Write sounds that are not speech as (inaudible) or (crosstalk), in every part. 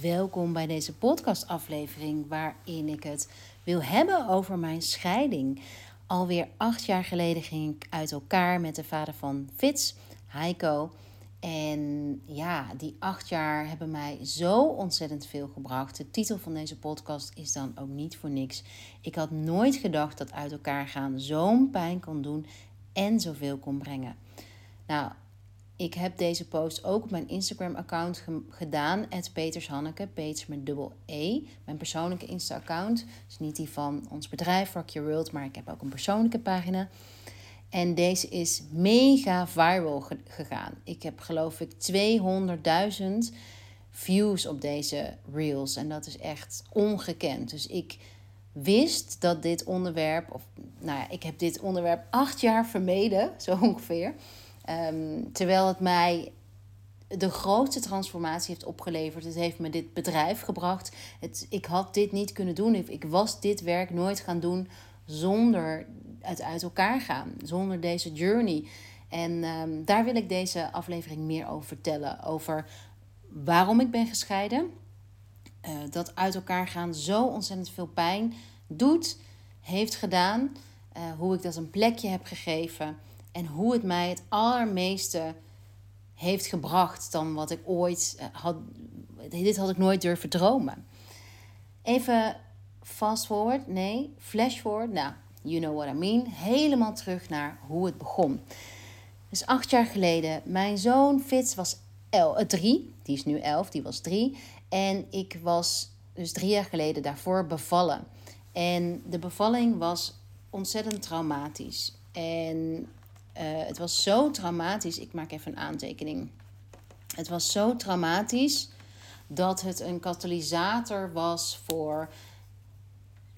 Welkom bij deze podcastaflevering waarin ik het wil hebben over mijn scheiding. Alweer acht jaar geleden ging ik uit elkaar met de vader van Fitz, Heiko. En ja, die acht jaar hebben mij zo ontzettend veel gebracht. De titel van deze podcast is dan ook niet voor niks. Ik had nooit gedacht dat uit elkaar gaan zo'n pijn kon doen en zoveel kon brengen. Nou, ik heb deze post ook op mijn Instagram-account gedaan. Het Peters Hanneke, Peters met dubbel E. Mijn persoonlijke Insta-account. Dus niet die van ons bedrijf, Rock Your World, maar ik heb ook een persoonlijke pagina. En deze is mega viral gegaan. Ik heb geloof ik 200.000 views op deze reels. En dat is echt ongekend. Dus ik wist dat dit onderwerp, of nou ja, ik heb dit onderwerp acht jaar vermeden, zo ongeveer. Ehm, terwijl het mij de grootste transformatie heeft opgeleverd. Het heeft me dit bedrijf gebracht. Het, ik had dit niet kunnen doen. Ik, ik was dit werk nooit gaan doen zonder het uit elkaar gaan. Zonder deze journey. En ehm, daar wil ik deze aflevering meer over vertellen. Over waarom ik ben gescheiden. Uh, dat uit elkaar gaan zo ontzettend veel pijn doet, heeft gedaan. Uh, hoe ik dat een plekje heb gegeven. En hoe het mij het allermeeste heeft gebracht dan wat ik ooit eh, had. Dit had ik nooit durven dromen. Even fast forward, nee, flash forward. Nou, you know what I mean. Helemaal terug naar hoe het begon. Dus acht jaar geleden, mijn zoon Fitz was el, uh, drie. Die is nu elf, die was drie. En ik was dus drie jaar geleden daarvoor bevallen. En de bevalling was ontzettend traumatisch. En het was zo traumatisch. Ik maak even een aantekening. Het was zo traumatisch dat het een katalysator was voor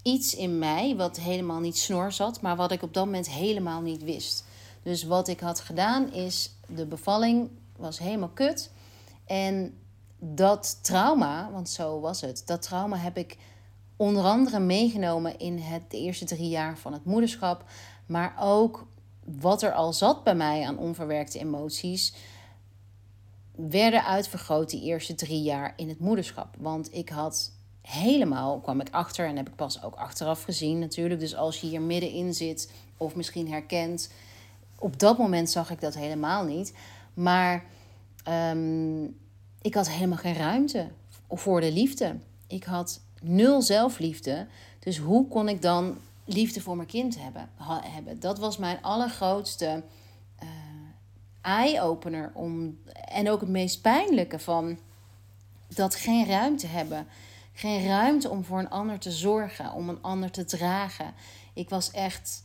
iets in mij wat helemaal niet snor zat, maar wat ik op dat moment helemaal niet wist. Dus wat ik had gedaan is, de bevalling was helemaal kut. En dat trauma, want zo was het, dat trauma heb ik onder andere meegenomen in het de eerste drie jaar van het moederschap. Maar ook wat er al zat bij mij aan onverwerkte emoties, werden uitvergroot die eerste drie jaar in het moederschap. Want ik had helemaal, kwam ik achter en heb ik pas ook achteraf gezien natuurlijk. Dus als je hier middenin zit of misschien herkent, op dat moment zag ik dat helemaal niet. Maar um, ik had helemaal geen ruimte voor de liefde. Ik had nul zelfliefde. Dus hoe kon ik dan liefde voor mijn kind hebben? hebben? Dat was mijn allergrootste uh, eye-opener. Om, en ook het meest pijnlijke van dat geen ruimte hebben. Geen ruimte om voor een ander te zorgen, om een ander te dragen. Ik was echt.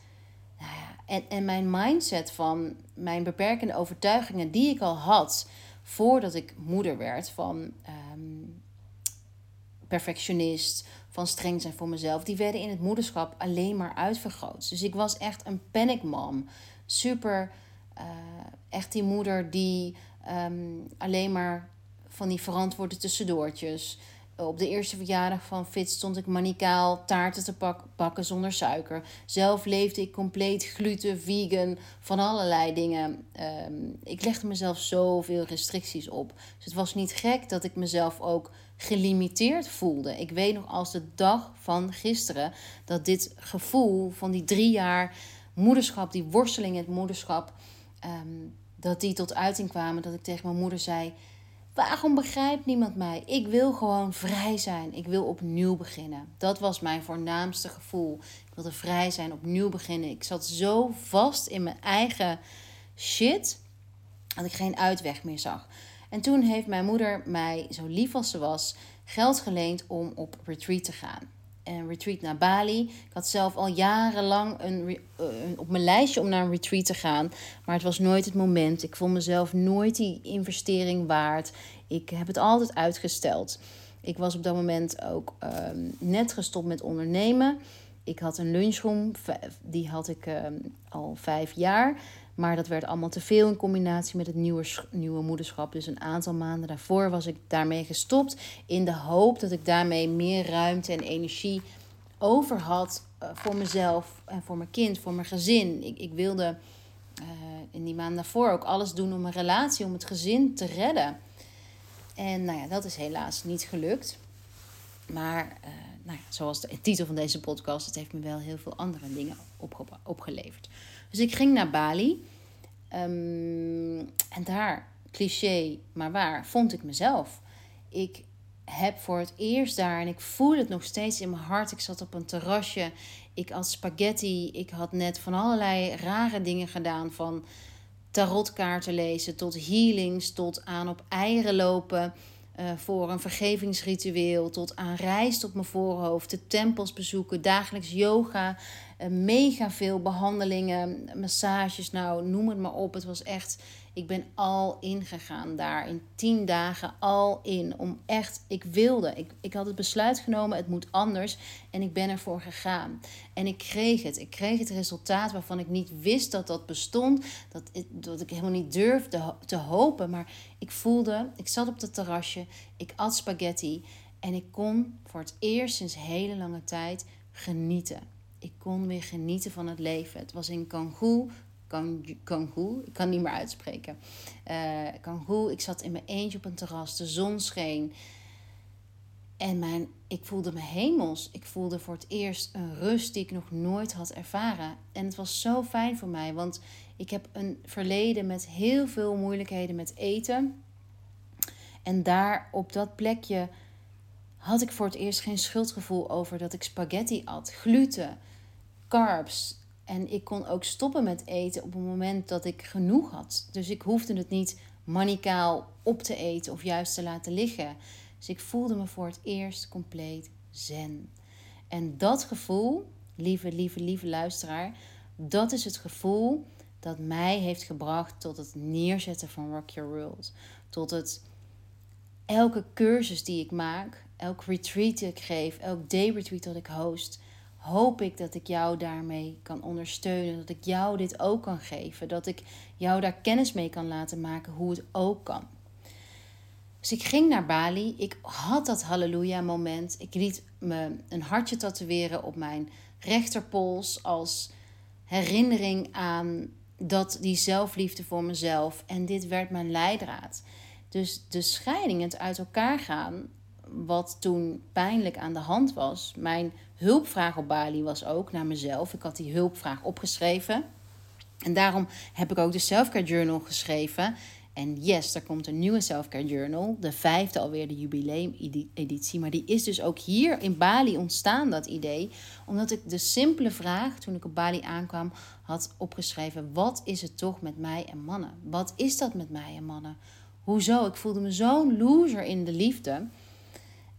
Nou ja, en, en mijn mindset van mijn beperkende overtuigingen die ik al had voordat ik moeder werd, van um, perfectionist, van streng zijn voor mezelf, die werden in het moederschap alleen maar uitvergroot. Dus ik was echt een panic mom. Super, uh, echt die moeder die um, alleen maar van die verantwoorde tussendoortjes op de eerste verjaardag van Fit stond ik manicaal taarten te pak bakken zonder suiker. Zelf leefde ik compleet gluten, vegan, van allerlei dingen. Um, ik legde mezelf zoveel restricties op. Dus het was niet gek dat ik mezelf ook gelimiteerd voelde. Ik weet nog als de dag van gisteren dat dit gevoel van die drie jaar moederschap, die worsteling in het moederschap, um, dat die tot uiting kwamen. Dat ik tegen mijn moeder zei Waarom begrijpt niemand mij? Ik wil gewoon vrij zijn. Ik wil opnieuw beginnen. Dat was mijn voornaamste gevoel. Ik wilde vrij zijn, opnieuw beginnen. Ik zat zo vast in mijn eigen shit dat ik geen uitweg meer zag. En toen heeft mijn moeder mij, zo lief als ze was, geld geleend om op retreat te gaan een retreat naar Bali. Ik had zelf al jarenlang een, uh, op mijn lijstje om naar een retreat te gaan. Maar het was nooit het moment. Ik vond mezelf nooit die investering waard. Ik heb het altijd uitgesteld. Ik was op dat moment ook um, net gestopt met ondernemen. Ik had een lunchroom, die had ik um, al vijf jaar. Maar dat werd allemaal te veel in combinatie met het nieuwe, nieuwe moederschap. Dus een aantal maanden daarvoor was ik daarmee gestopt. In de hoop dat ik daarmee meer ruimte en energie over had uh, voor mezelf en voor mijn kind, voor mijn gezin. Ik, ik wilde uh, in die maanden daarvoor ook alles doen om mijn relatie, om het gezin te redden. En nou ja, dat is helaas niet gelukt. Maar uh, nou ja, zoals de titel van deze podcast, het heeft me wel heel veel andere dingen opgeleverd. Dus ik ging naar Bali. Um, en daar, cliché, maar waar, vond ik mezelf. Ik heb voor het eerst daar, en ik voel het nog steeds in mijn hart. Ik zat op een terrasje, ik had spaghetti, ik had net van allerlei rare dingen gedaan. Van tarotkaarten lezen tot healings, tot aan op eieren lopen. Uh, voor een vergevingsritueel, tot aan reis op mijn voorhoofd, de tempels bezoeken, dagelijks yoga, uh, mega veel behandelingen, massages, nou noem het maar op. Het was echt ik ben al ingegaan daar. In tien dagen al in. Om echt, ik wilde. Ik, ik had het besluit genomen, het moet anders. En ik ben ervoor gegaan. En ik kreeg het. Ik kreeg het resultaat waarvan ik niet wist dat dat bestond. Dat, dat ik helemaal niet durfde te hopen. Maar ik voelde, ik zat op het terrasje. Ik at spaghetti. En ik kon voor het eerst sinds hele lange tijd genieten. Ik kon weer genieten van het leven. Het was in Kangoo, Kangoo. Ik kan niet meer uitspreken. Uh, Kangoo. Ik zat in mijn eentje op een terras. De zon scheen. En mijn, ik voelde me hemels. Ik voelde voor het eerst een rust die ik nog nooit had ervaren. En het was zo fijn voor mij. Want ik heb een verleden met heel veel moeilijkheden met eten. En daar op dat plekje had ik voor het eerst geen schuldgevoel over dat ik spaghetti at. Gluten, carbs, en ik kon ook stoppen met eten op het moment dat ik genoeg had. Dus ik hoefde het niet manicaal op te eten of juist te laten liggen. Dus ik voelde me voor het eerst compleet zen. En dat gevoel, lieve, lieve, lieve luisteraar, dat is het gevoel dat mij heeft gebracht tot het neerzetten van Rock Your World. Tot het elke cursus die ik maak, elk retreat die ik geef, elk day retreat dat ik host, hoop ik dat ik jou daarmee kan ondersteunen. Dat ik jou dit ook kan geven. Dat ik jou daar kennis mee kan laten maken hoe het ook kan. Dus ik ging naar Bali. Ik had dat halleluja moment. Ik liet me een hartje tatoeëren op mijn rechterpols als herinnering aan dat die zelfliefde voor mezelf. En dit werd mijn leidraad. Dus de scheiding, het uit elkaar gaan, wat toen pijnlijk aan de hand was. Mijn hulpvraag op Bali was ook naar mezelf. Ik had die hulpvraag opgeschreven. En daarom heb ik ook de Selfcare Journal geschreven. En yes, er komt een nieuwe Selfcare Journal. De vijfde alweer, de jubileum-editie. Maar die is dus ook hier in Bali ontstaan, dat idee. Omdat ik de simpele vraag, toen ik op Bali aankwam, had opgeschreven: Wat is het toch met mij en mannen? Wat is dat met mij en mannen? Hoezo? Ik voelde me zo'n loser in de liefde.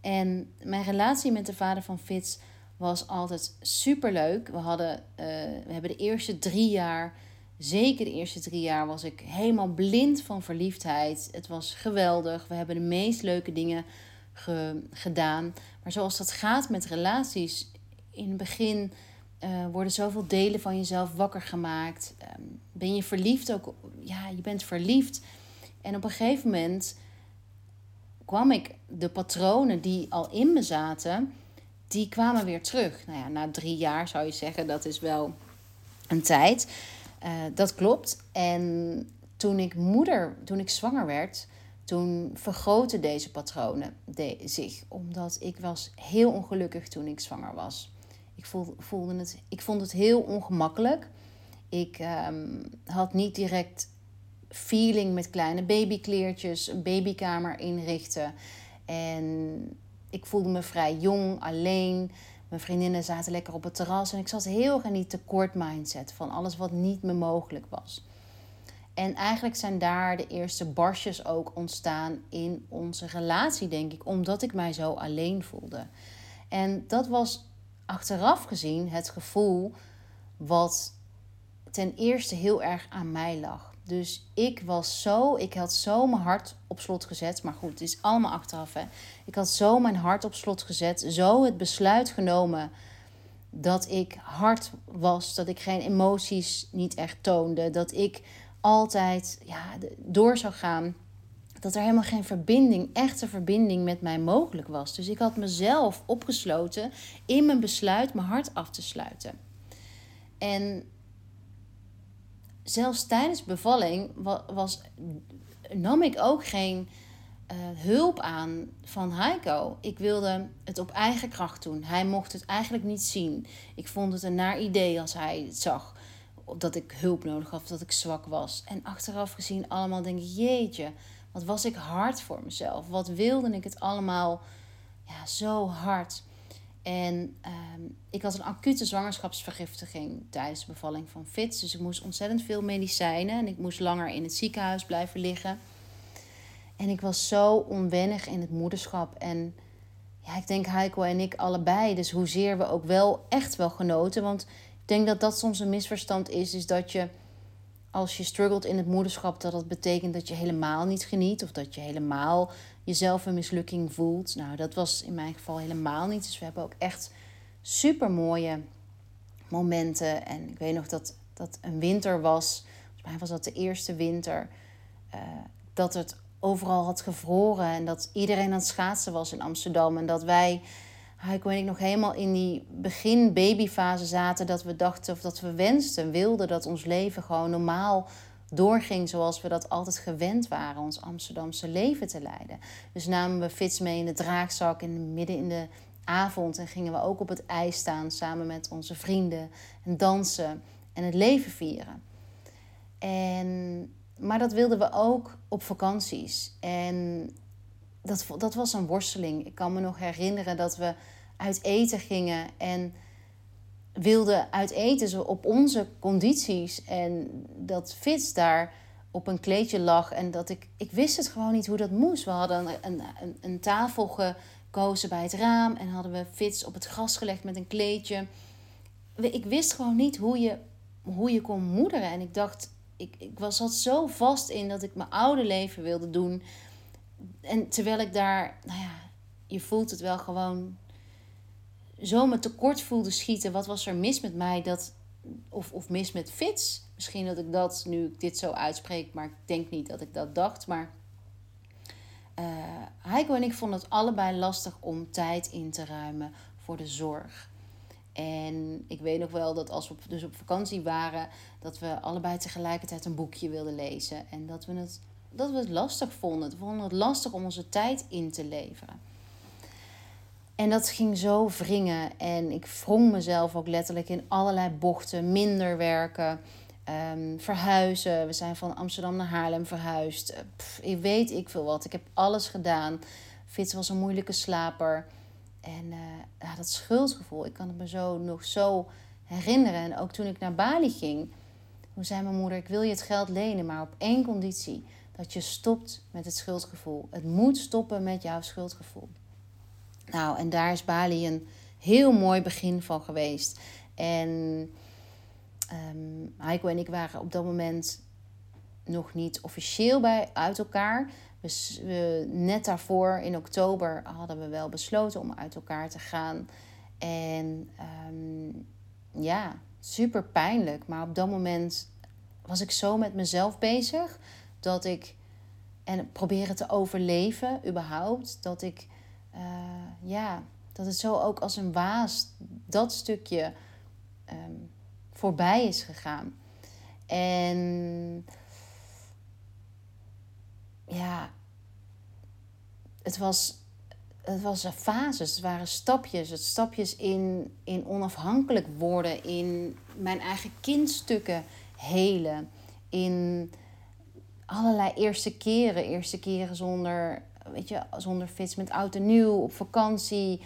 En mijn relatie met de vader van Fitz was altijd super leuk. We, hadden, uh, we hebben de eerste drie jaar, zeker de eerste drie jaar, was ik helemaal blind van verliefdheid. Het was geweldig. We hebben de meest leuke dingen gedaan. Maar zoals dat gaat met relaties, in het begin uh, worden zoveel delen van jezelf wakker gemaakt. Ehm, ben je verliefd ook? Ja, je bent verliefd. En op een gegeven moment kwam ik de patronen die al in me zaten, die kwamen weer terug. Nou ja, na drie jaar zou je zeggen, dat is wel een tijd. Uh, dat klopt. En toen ik moeder, toen ik zwanger werd, toen vergroten deze patronen de, zich. Omdat ik was heel ongelukkig toen ik zwanger was. Ik, voelde het, ik vond het heel ongemakkelijk. Ik um, had niet direct feeling met kleine babykleertjes, een babykamer inrichten. En ik voelde me vrij jong, alleen. Mijn vriendinnen zaten lekker op het terras en ik zat heel erg in die tekort mindset van alles wat niet meer mogelijk was. En eigenlijk zijn daar de eerste barstjes ook ontstaan in onze relatie, denk ik, omdat ik mij zo alleen voelde. En dat was achteraf gezien het gevoel wat ten eerste heel erg aan mij lag. Dus ik was zo, ik had zo mijn hart op slot gezet. Maar goed, het is allemaal achteraf. Hè. Ik had zo mijn hart op slot gezet. Zo het besluit genomen dat ik hard was. Dat ik geen emoties niet echt toonde. Dat ik altijd ja, door zou gaan. Dat er helemaal geen verbinding, echte verbinding met mij mogelijk was. Dus ik had mezelf opgesloten in mijn besluit mijn hart af te sluiten. En zelfs tijdens bevalling was, nam ik ook geen eh, hulp aan van Heiko. Ik wilde het op eigen kracht doen. Hij mocht het eigenlijk niet zien. Ik vond het een naar idee als hij het zag. Dat ik hulp nodig had, dat ik zwak was. En achteraf gezien allemaal denk ik, jeetje, wat was ik hard voor mezelf. Wat wilde ik het allemaal ja, zo hard. En ehm, ik had een acute zwangerschapsvergiftiging tijdens de bevalling van Fitz. Dus ik moest ontzettend veel medicijnen. En ik moest langer in het ziekenhuis blijven liggen. En ik was zo onwennig in het moederschap. En ja, ik denk Heiko en ik allebei. Dus hoezeer we ook wel echt wel genoten. Want ik denk dat dat soms een misverstand is. Is dat je als je struggelt in het moederschap, dat dat betekent dat je helemaal niet geniet. Of dat je helemaal jezelf een mislukking voelt. Nou, dat was in mijn geval helemaal niet. Dus we hebben ook echt super mooie momenten. En ik weet nog dat dat een winter was. Volgens mij was dat de eerste winter. Uh, dat het overal had gevroren. En dat iedereen aan het schaatsen was in Amsterdam. En dat wij, Ik, nog helemaal in die begin babyfase zaten. Dat we dachten of dat we wensten, wilden dat ons leven gewoon normaal doorging zoals we dat altijd gewend waren, ons Amsterdamse leven te leiden. Dus namen we Fits mee in de draagzak in midden in de avond en gingen we ook op het ijs staan samen met onze vrienden en dansen en het leven vieren. En maar dat wilden we ook op vakanties. En dat, dat was een worsteling. Ik kan me nog herinneren dat we uit eten gingen en wilden uit eten op onze condities. En dat Fits daar op een kleedje lag en dat ik... Ik wist het gewoon niet hoe dat moest. We hadden een, een, een tafel gekozen bij het raam en hadden we Fits op het gras gelegd met een kleedje. Ik wist gewoon niet hoe je, hoe je kon moederen. En ik dacht, ik, ik was, zat zo vast in dat ik mijn oude leven wilde doen. En terwijl ik daar, nou ja, je voelt het wel gewoon zo me tekort voelde schieten. Wat was er mis met mij? Dat, of, of mis met Fits? Misschien dat ik dat nu dit zo uitspreek, maar ik denk niet dat ik dat dacht. Maar uh, Heiko en ik vonden het allebei lastig om tijd in te ruimen voor de zorg. En ik weet nog wel dat als we dus op vakantie waren, dat we allebei tegelijkertijd een boekje wilden lezen. En dat we het, dat we het lastig vonden. We vonden het lastig om onze tijd in te leveren. En dat ging zo wringen. En ik wrong mezelf ook letterlijk in allerlei bochten. Minder werken, um, verhuizen. We zijn van Amsterdam naar Haarlem verhuisd. Pff, ik weet ik veel wat. Ik heb alles gedaan. Fitz was een moeilijke slaper. En ja, dat schuldgevoel, ik kan het me zo nog zo herinneren. En ook toen ik naar Bali ging, toen zei mijn moeder: Ik wil je het geld lenen, maar op één conditie: dat je stopt met het schuldgevoel. Het moet stoppen met jouw schuldgevoel. Nou, en daar is Bali een heel mooi begin van geweest. En um, Heiko en ik waren op dat moment nog niet officieel bij uit elkaar. We, net daarvoor, in oktober, hadden we wel besloten om uit elkaar te gaan. En um, ja, super pijnlijk. Maar op dat moment was ik zo met mezelf bezig dat ik. En proberen te overleven, überhaupt. Dat ik. Uh, ja, dat het zo ook als een waas dat stukje um, voorbij is gegaan. En ja, het was, het was fases, het waren stapjes. Het stapjes in, in onafhankelijk worden, in mijn eigen kindstukken helen, in allerlei eerste keren. Eerste keren zonder, weet je, zonder fits met oud en nieuw, op vakantie.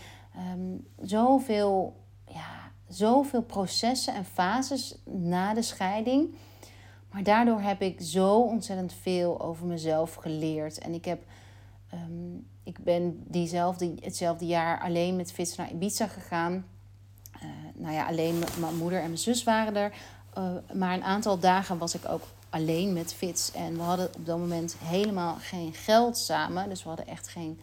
Um, zoveel, ja, zoveel processen en fases na de scheiding. Maar daardoor heb ik zo ontzettend veel over mezelf geleerd. En ik heb. Ehm, ik ben diezelfde, hetzelfde jaar alleen met Fits naar Ibiza gegaan. Uh, nou ja, alleen mijn moeder en mijn zus waren er. Uh, maar een aantal dagen was ik ook alleen met Fits. En we hadden op dat moment helemaal geen geld samen. Dus we hadden echt geen,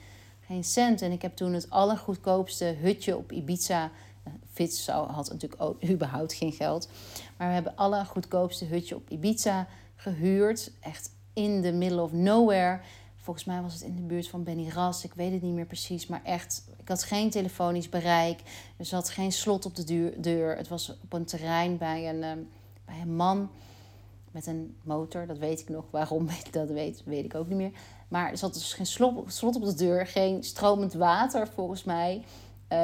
geen cent. En ik heb toen het allergoedkoopste hutje op Ibiza. Uh, Fits had natuurlijk ook (laughs) überhaupt geen geld. Maar we hebben alle goedkoopste hutje op Ibiza gehuurd. Echt in the middle of nowhere. Volgens mij was het in de buurt van Benny Ras. Ik weet het niet meer precies. Maar echt, ik had geen telefonisch bereik. Er zat geen slot op de deur. Het was op een terrein bij een, um, bij een man met een motor. Dat weet ik nog. Waarom (laughs) dat weet, weet ik ook niet meer. Maar er zat dus geen slot op de deur, geen stromend water volgens mij. Uh,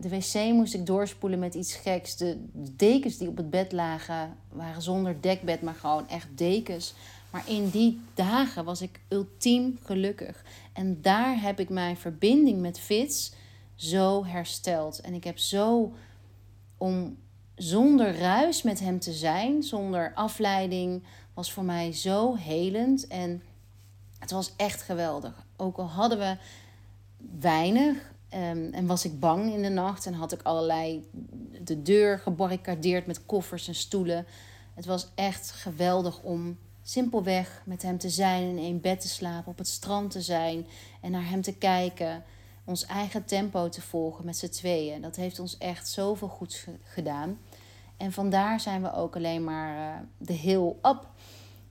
de wc moest ik doorspoelen met iets geks. De dekens die op het bed lagen waren zonder dekbed, maar gewoon echt dekens. Maar in die dagen was ik ultiem gelukkig. En daar heb ik mijn verbinding met Fits zo hersteld. En ik heb zo om zonder ruis met hem te zijn, zonder afleiding, was voor mij zo helend. En het was echt geweldig. Ook al hadden we weinig um, en was ik bang in de nacht en had ik allerlei de deur gebarricadeerd met koffers en stoelen. Het was echt geweldig om simpelweg met hem te zijn, in één bed te slapen, op het strand te zijn en naar hem te kijken. Ons eigen tempo te volgen met z'n tweeën. Dat heeft ons echt zoveel goeds gedaan. En vandaar zijn we ook alleen maar uh, de hill up.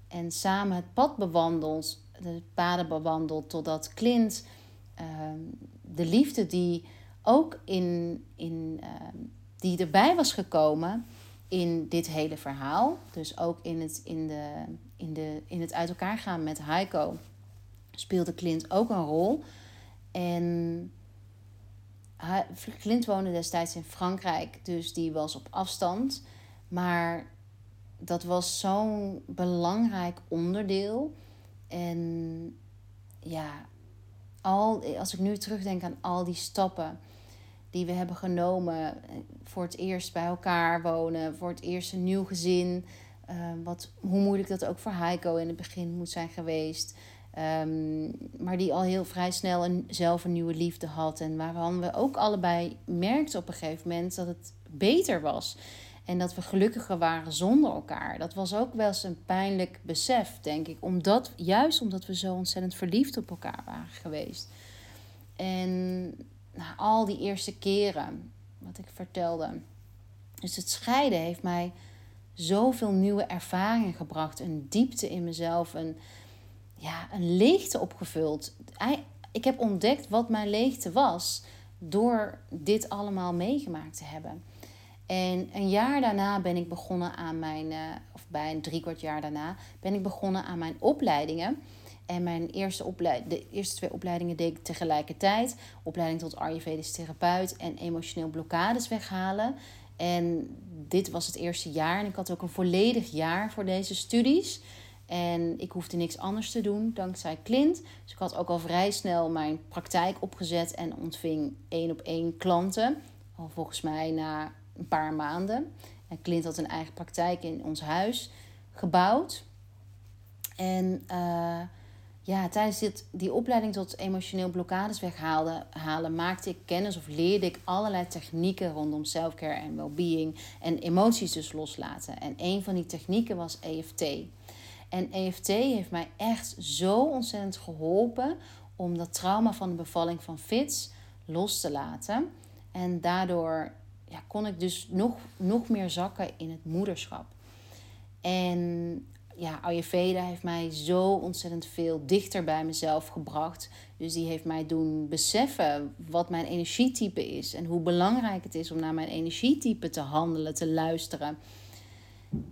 En samen het pad bewandeld, de paden bewandeld, totdat Clint ehm, de liefde die ook in, in, ehm, die erbij was gekomen in dit hele verhaal. Dus ook in het, in de, in de, in het uit elkaar gaan met Heiko speelde Clint ook een rol. En Clint woonde destijds in Frankrijk, dus die was op afstand. Maar dat was zo'n belangrijk onderdeel. En ja, al, als ik nu terugdenk aan al die stappen die we hebben genomen eh, voor het eerst bij elkaar wonen, voor het eerst een nieuw gezin. Ehm, wat, hoe moeilijk dat ook voor Heiko in het begin moet zijn geweest. Ehm, maar die al heel vrij snel een, zelf een nieuwe liefde had. En waarvan we ook allebei merkten op een gegeven moment dat het beter was. En dat we gelukkiger waren zonder elkaar. Dat was ook wel eens een pijnlijk besef, denk ik. Omdat, juist omdat we zo ontzettend verliefd op elkaar waren geweest. En nou, al die eerste keren, wat ik vertelde. Dus het scheiden heeft mij zoveel nieuwe ervaringen gebracht. Een diepte in mezelf. Een, ja, een leegte opgevuld. Ik heb ontdekt wat mijn leegte was. Door dit allemaal meegemaakt te hebben. En een jaar daarna ben ik begonnen aan mijn, uh, of bij een driekwart jaar daarna, ben ik begonnen aan mijn opleidingen. En mijn eerste opleid de eerste twee opleidingen deed ik tegelijkertijd. Opleiding tot Ayurvedisch therapeut en emotioneel blokkades weghalen. En dit was het eerste jaar. En ik had ook een volledig jaar voor deze studies. En ik hoefde niks anders te doen dankzij Clint. Dus ik had ook al vrij snel mijn praktijk opgezet en ontving één op één klanten. Al volgens mij na een paar maanden. En Clint had een eigen praktijk in ons huis gebouwd. En uh, ja, tijdens dit, die opleiding tot emotioneel blokkades weghalen, halen, maakte ik kennis of leerde ik allerlei technieken rondom selfcare en well-being en emoties dus loslaten. En een van die technieken was EFT. En EFT heeft mij echt zo ontzettend geholpen om dat trauma van de bevalling van Fitz los te laten. En daardoor ja, kon ik dus nog, nog meer zakken in het moederschap. En ja, Ayurveda heeft mij zo ontzettend veel dichter bij mezelf gebracht. Dus die heeft mij doen beseffen wat mijn energietype is. En hoe belangrijk het is om naar mijn energietype te handelen, te luisteren.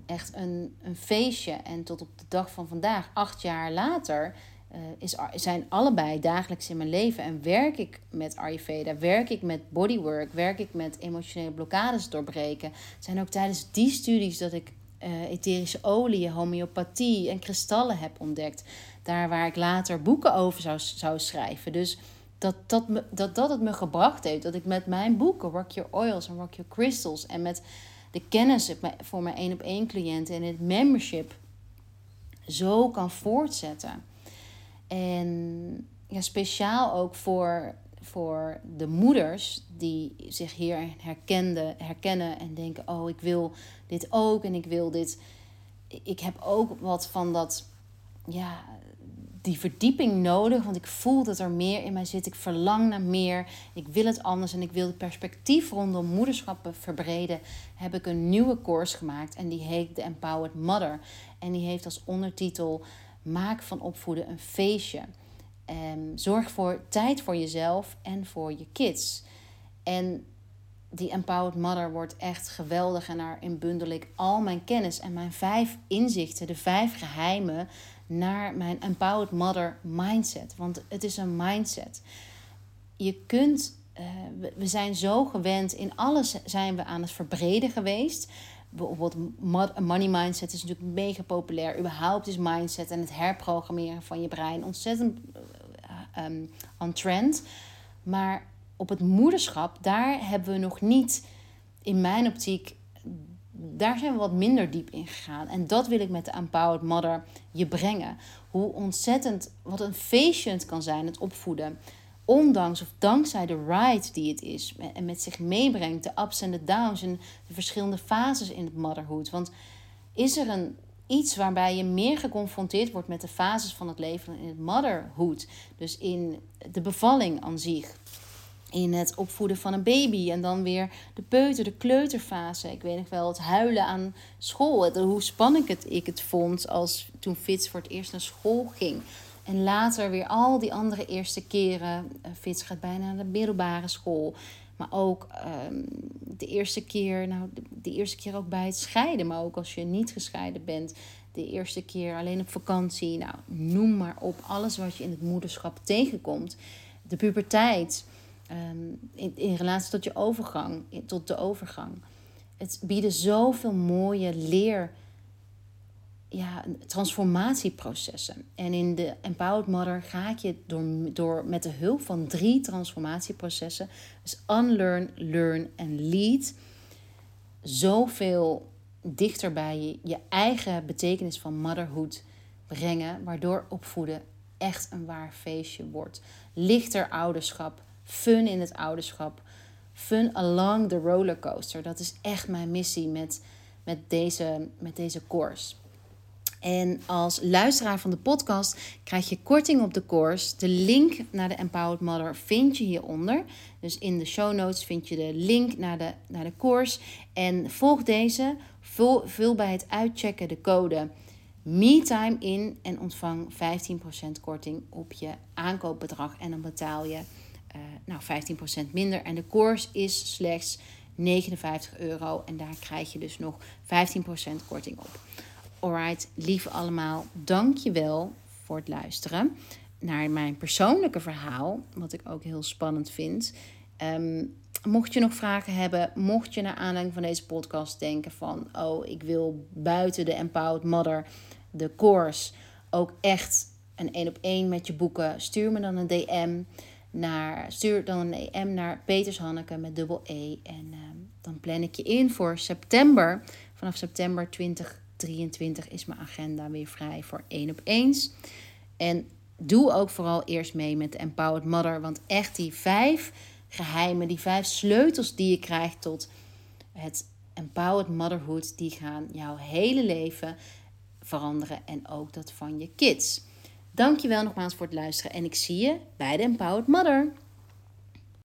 Echt een, een feestje. En tot op de dag van vandaag, acht jaar later, uh, is, zijn allebei dagelijks in mijn leven. En werk ik met Ayurveda, werk ik met bodywork, werk ik met emotionele blokkades doorbreken. Zijn ook tijdens die studies dat ik uh, etherische olie, homeopathie en kristallen heb ontdekt. Daar waar ik later boeken over zou, zou schrijven. Dus dat dat, me, dat dat het me gebracht heeft. Dat ik met mijn boeken, Rock Your Oils en Rock Your Crystals... en met de kennis voor mijn één op één cliënten en het membership... zo kan voortzetten. En ja, speciaal ook voor, voor de moeders die zich hier herkende, herkennen en denken: Oh, ik wil dit ook en ik wil dit. Ik heb ook wat van dat, ja, die verdieping nodig, want ik voel dat er meer in mij zit. Ik verlang naar meer. Ik wil het anders en ik wil het perspectief rondom moederschappen verbreden. Heb ik een nieuwe course gemaakt en die heet The Empowered Mother. En die heeft als ondertitel Maak van opvoeden een feestje. Um, zorg voor tijd voor jezelf en voor je kids. En die Empowered Mother wordt echt geweldig. En daarin bundel ik al mijn kennis en mijn vijf inzichten, de vijf geheimen naar mijn Empowered Mother mindset. Want het is een mindset. Je kunt, uh, we zijn zo gewend, in alles zijn we aan het verbreden geweest. Bijvoorbeeld money mindset is natuurlijk mega populair. Überhaupt is mindset en het herprogrammeren van je brein ontzettend um, on trend. Maar op het moederschap, daar hebben we nog niet, in mijn optiek, daar zijn we wat minder diep in gegaan. En dat wil ik met de Empowered Mother je brengen. Hoe ontzettend, wat een feestje kan zijn, het opvoeden. Ondanks of dankzij de ride die het is. En met zich meebrengt, de ups en de downs en de verschillende fases in het motherhood. Want is er een iets waarbij je meer geconfronteerd wordt met de fases van het leven in het motherhood. Dus in de bevalling aan zich. In het opvoeden van een baby en dan weer de peuter, de kleuterfase. Ik weet nog wel het huilen aan school. hoe spannend het, ik het vond als toen Fitz voor het eerst naar school ging. En later weer al die andere eerste keren. Uh, Fitz gaat bijna naar de middelbare school. Maar ook um, de eerste keer, nou, de, eerste keer ook bij het scheiden. Maar ook als je niet gescheiden bent. De eerste keer alleen op vakantie. Nou, noem maar op. Alles wat je in het moederschap tegenkomt. De puberteit. Um, in, in relatie tot je overgang, tot de overgang. Het bieden zoveel mooie leer ja, transformatieprocessen. En in de Empowered Mother ga je door, door met de hulp van drie transformatieprocessen, dus unlearn, learn en lead, zoveel dichter bij je, je eigen betekenis van motherhood brengen, waardoor opvoeden echt een waar feestje wordt. Lichter ouderschap, fun in het ouderschap, fun along the rollercoaster. Dat is echt mijn missie met, met, deze, met deze course. En als luisteraar van de podcast krijg je korting op de course. De link naar de Empowered Mother vind je hieronder. Dus in de show notes vind je de link naar de, naar de course. En volg deze. Vul, vul bij het uitchecken de code MeTime in en ontvang 15% korting op je aankoopbedrag. En dan betaal je uh, nou, 15% minder. En de course is slechts 59 euro. En daar krijg je dus nog 15% korting op. Alright, lieve allemaal, dank je wel voor het luisteren naar mijn persoonlijke verhaal, wat ik ook heel spannend vind. Ehm, mocht je nog vragen hebben, mocht je naar aanleiding van deze podcast denken van, oh, ik wil buiten de Empowered Mother, de course, ook echt een één op één met je boeken, stuur me dan een DM naar, stuur dan een DM naar Peters Hanneke met dubbel E en ehm, dan plan ik je in voor september, vanaf september 20 23 is mijn agenda weer vrij voor één op eens. En doe ook vooral eerst mee met de Empowered Mother. Want echt die vijf geheimen, die vijf sleutels die je krijgt tot het Empowered Motherhood, die gaan jouw hele leven veranderen. En ook dat van je kids. Dankjewel nogmaals voor het luisteren en ik zie je bij de Empowered Mother.